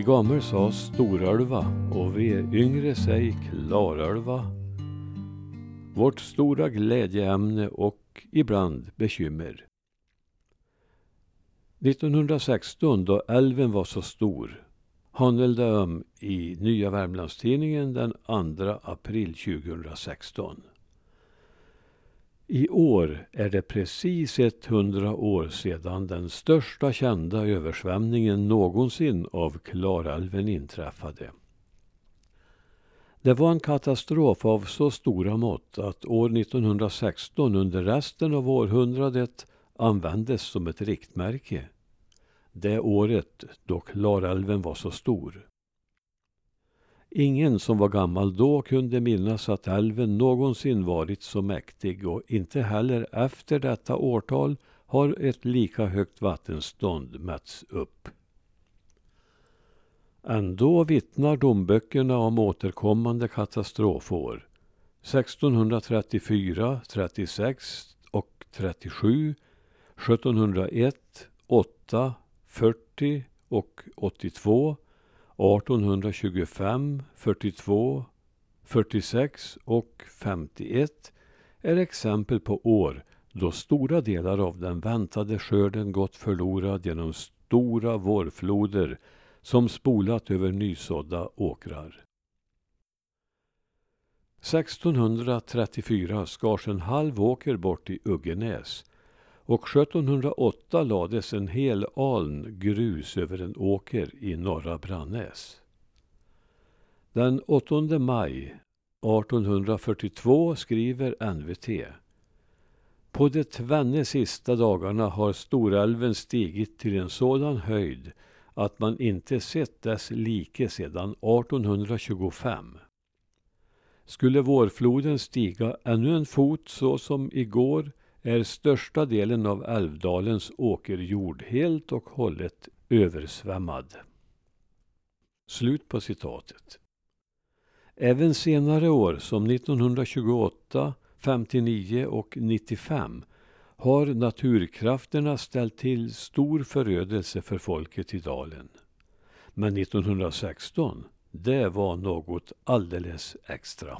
De gamla sa Storölva och vi yngre säg Klarölva. Vårt stora glädjeämne och ibland bekymmer. 1916 då älven var så stor handlade om i Nya Värmlandstidningen den 2 april 2016. I år är det precis 100 år sedan den största kända översvämningen någonsin av Klarälven inträffade. Det var en katastrof av så stora mått att år 1916 under resten av århundradet användes som ett riktmärke. Det året då Klarälven var så stor. Ingen som var gammal då kunde minnas att älven någonsin varit så mäktig och inte heller efter detta årtal har ett lika högt vattenstånd mätts upp. Ändå vittnar domböckerna om återkommande katastrofår. 1634, 36 och 37, 1701, 8, 40 och 82 1825, 42, 46 och 51 är exempel på år då stora delar av den väntade skörden gått förlorad genom stora vårfloder som spolat över nysådda åkrar. 1634 skars en halv åker bort i Uggenäs och 1708 lades en hel aln grus över en åker i norra Brannäs. Den 8 maj 1842 skriver NVT På de tvenne sista dagarna har Storälven stigit till en sådan höjd att man inte sett dess like sedan 1825. Skulle vårfloden stiga ännu en fot så som igår är största delen av Älvdalens åkerjord helt och hållet översvämmad. Slut på citatet. Även senare år som 1928, 59 och 95 har naturkrafterna ställt till stor förödelse för folket i dalen. Men 1916, det var något alldeles extra.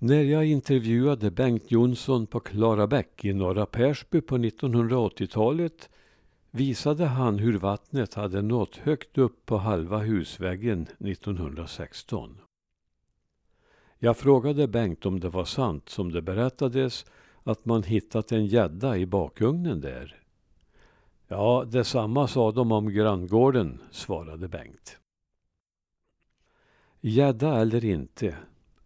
När jag intervjuade Bengt Jonsson på Klarabäck i norra Persby på 1980-talet visade han hur vattnet hade nått högt upp på halva husväggen 1916. Jag frågade Bengt om det var sant som det berättades att man hittat en gädda i bakugnen där. Ja, detsamma sa de om granngården, svarade Bengt. Gädda eller inte,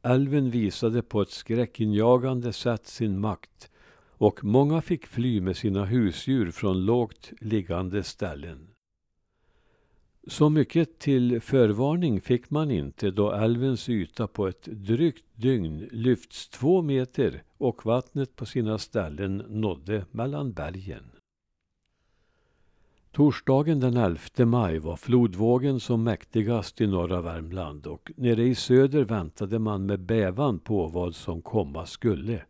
Älven visade på ett skräckinjagande sätt sin makt och många fick fly med sina husdjur från lågt liggande ställen. Så mycket till förvarning fick man inte då älvens yta på ett drygt dygn lyfts två meter och vattnet på sina ställen nådde mellan bergen. Torsdagen den 11 maj var flodvågen som mäktigast i norra Värmland och nere i söder väntade man med bävan på vad som komma skulle.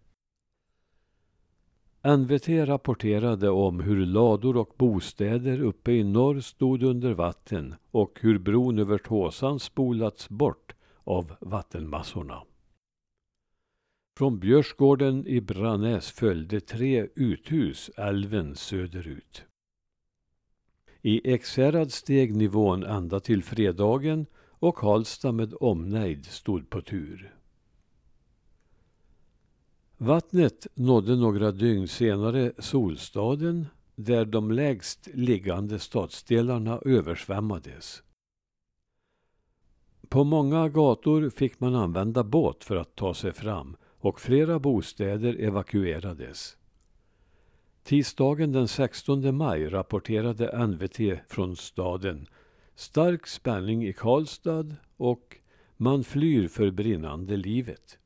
NVT rapporterade om hur lador och bostäder uppe i norr stod under vatten och hur bron över Tåsan spolats bort av vattenmassorna. Från Björsgården i Brannäs följde tre uthus älven söderut. I Ekshärad steg nivån ända till fredagen och Karlstad med omnejd stod på tur. Vattnet nådde några dygn senare Solstaden där de lägst liggande stadsdelarna översvämmades. På många gator fick man använda båt för att ta sig fram och flera bostäder evakuerades. Tisdagen den 16 maj rapporterade NVT från staden stark spänning i Karlstad och man flyr för brinnande livet.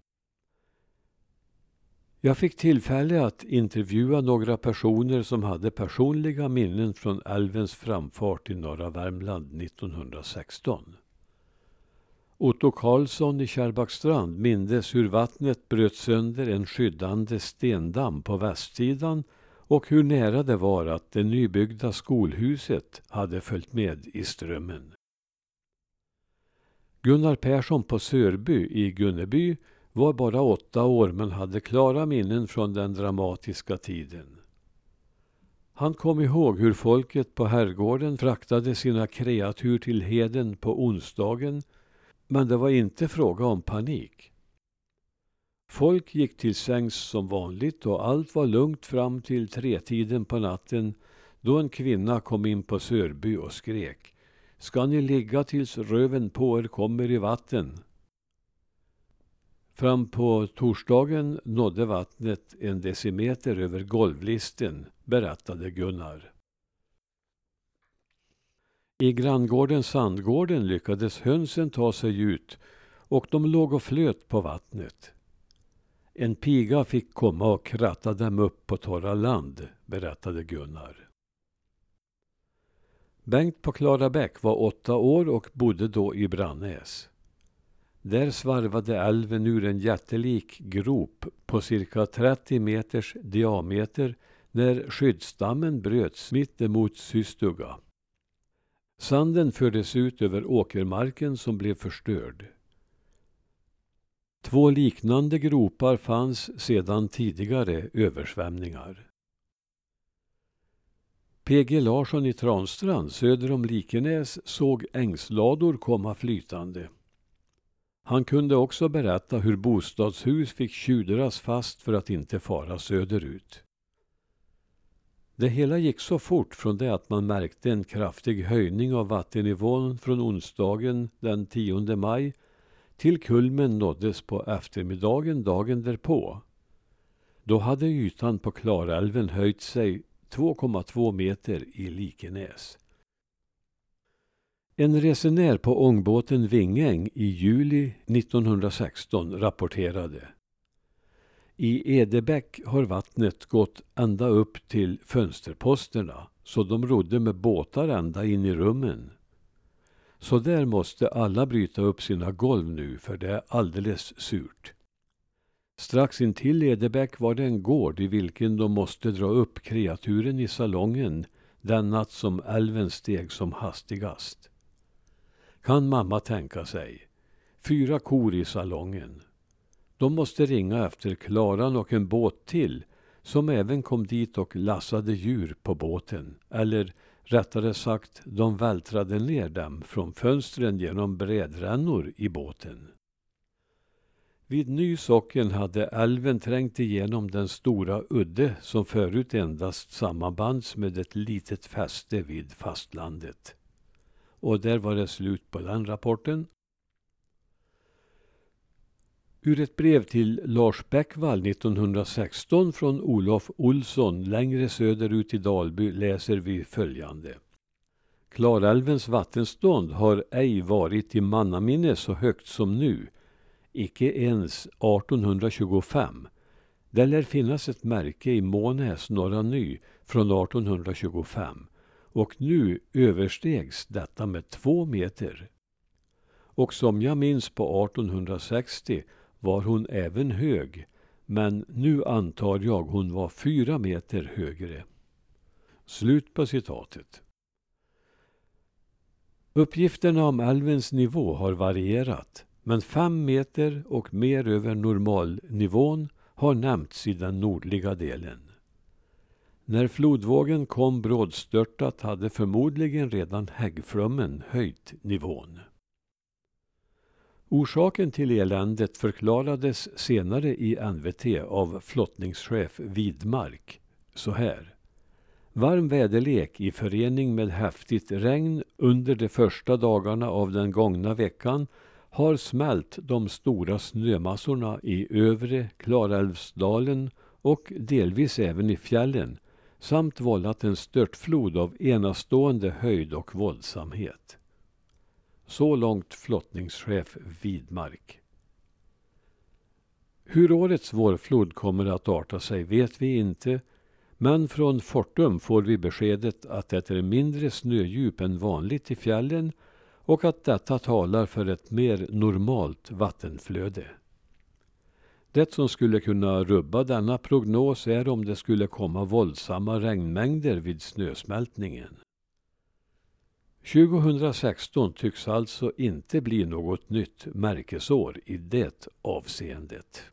Jag fick tillfälle att intervjua några personer som hade personliga minnen från älvens framfart i norra Värmland 1916. Otto Karlsson i Kärrbackstrand mindes hur vattnet bröt sönder en skyddande stendamm på västsidan och hur nära det var att det nybyggda skolhuset hade följt med i strömmen. Gunnar Persson på Sörby i Gunneby var bara åtta år men hade klara minnen från den dramatiska tiden. Han kom ihåg hur folket på herrgården fraktade sina kreatur till heden på onsdagen men det var inte fråga om panik. Folk gick till sängs som vanligt och allt var lugnt fram till tretiden på natten då en kvinna kom in på Sörby och skrek. Ska ni ligga tills röven på er kommer i vatten? Fram på torsdagen nådde vattnet en decimeter över golvlisten, berättade Gunnar. I granngården Sandgården lyckades hönsen ta sig ut och de låg och flöt på vattnet. En piga fick komma och kratta dem upp på torra land, berättade Gunnar. Bengt på Klarabäck var åtta år och bodde då i Brannäs. Där svarvade älven ur en jättelik grop på cirka 30 meters diameter när skyddsdammen bröts mitt emot Systuga. Sanden fördes ut över åkermarken som blev förstörd. Två liknande gropar fanns sedan tidigare översvämningar. PG Larsson i Transtrand söder om Likenäs såg ängslador komma flytande. Han kunde också berätta hur bostadshus fick tjudras fast för att inte fara söderut. Det hela gick så fort från det att man märkte en kraftig höjning av vattennivån från onsdagen den 10 maj till kulmen nåddes på eftermiddagen dagen därpå. Då hade ytan på Klarälven höjt sig 2,2 meter i Likenäs. En resenär på ångbåten Vingäng i juli 1916 rapporterade. I Edebäck har vattnet gått ända upp till fönsterposterna så de rodde med båtar ända in i rummen. Så där måste alla bryta upp sina golv nu för det är alldeles surt. Strax intill Edebäck var det en gård i vilken de måste dra upp kreaturen i salongen den natt som älven steg som hastigast. Kan mamma tänka sig. Fyra kor i salongen. De måste ringa efter Klaran och en båt till som även kom dit och lassade djur på båten. Eller rättare sagt, de vältrade ner dem från fönstren genom brädrännor i båten. Vid Nysocken hade älven trängt igenom den stora udde som förut endast sammanbands med ett litet fäste vid fastlandet. Och där var det slut på den rapporten. Ur ett brev till Lars Bäckvall 1916 från Olof Olsson längre söderut i Dalby läser vi följande. Klarälvens vattenstånd har ej varit i mannaminne så högt som nu, icke ens 1825. Det lär finnas ett märke i Månäs Norra Ny från 1825 och nu överstegs detta med två meter. Och som jag minns på 1860 var hon även hög, men nu antar jag hon var fyra meter högre. Slut på citatet. Uppgifterna om älvens nivå har varierat, men fem meter och mer över normalnivån har nämnts i den nordliga delen. När flodvågen kom brådstörtat hade förmodligen redan häggflummen höjt nivån. Orsaken till eländet förklarades senare i NVT av flottningschef Widmark så här. Varm väderlek i förening med häftigt regn under de första dagarna av den gångna veckan har smält de stora snömassorna i övre Klarälvsdalen och delvis även i fjällen samt vållat en störtflod av enastående höjd och våldsamhet. Så långt flottningschef Widmark. Hur årets vårflod kommer att arta sig vet vi inte men från Fortum får vi beskedet att det är mindre snödjup än vanligt i fjällen och att detta talar för ett mer normalt vattenflöde. Det som skulle kunna rubba denna prognos är om det skulle komma våldsamma regnmängder vid snösmältningen. 2016 tycks alltså inte bli något nytt märkesår i det avseendet.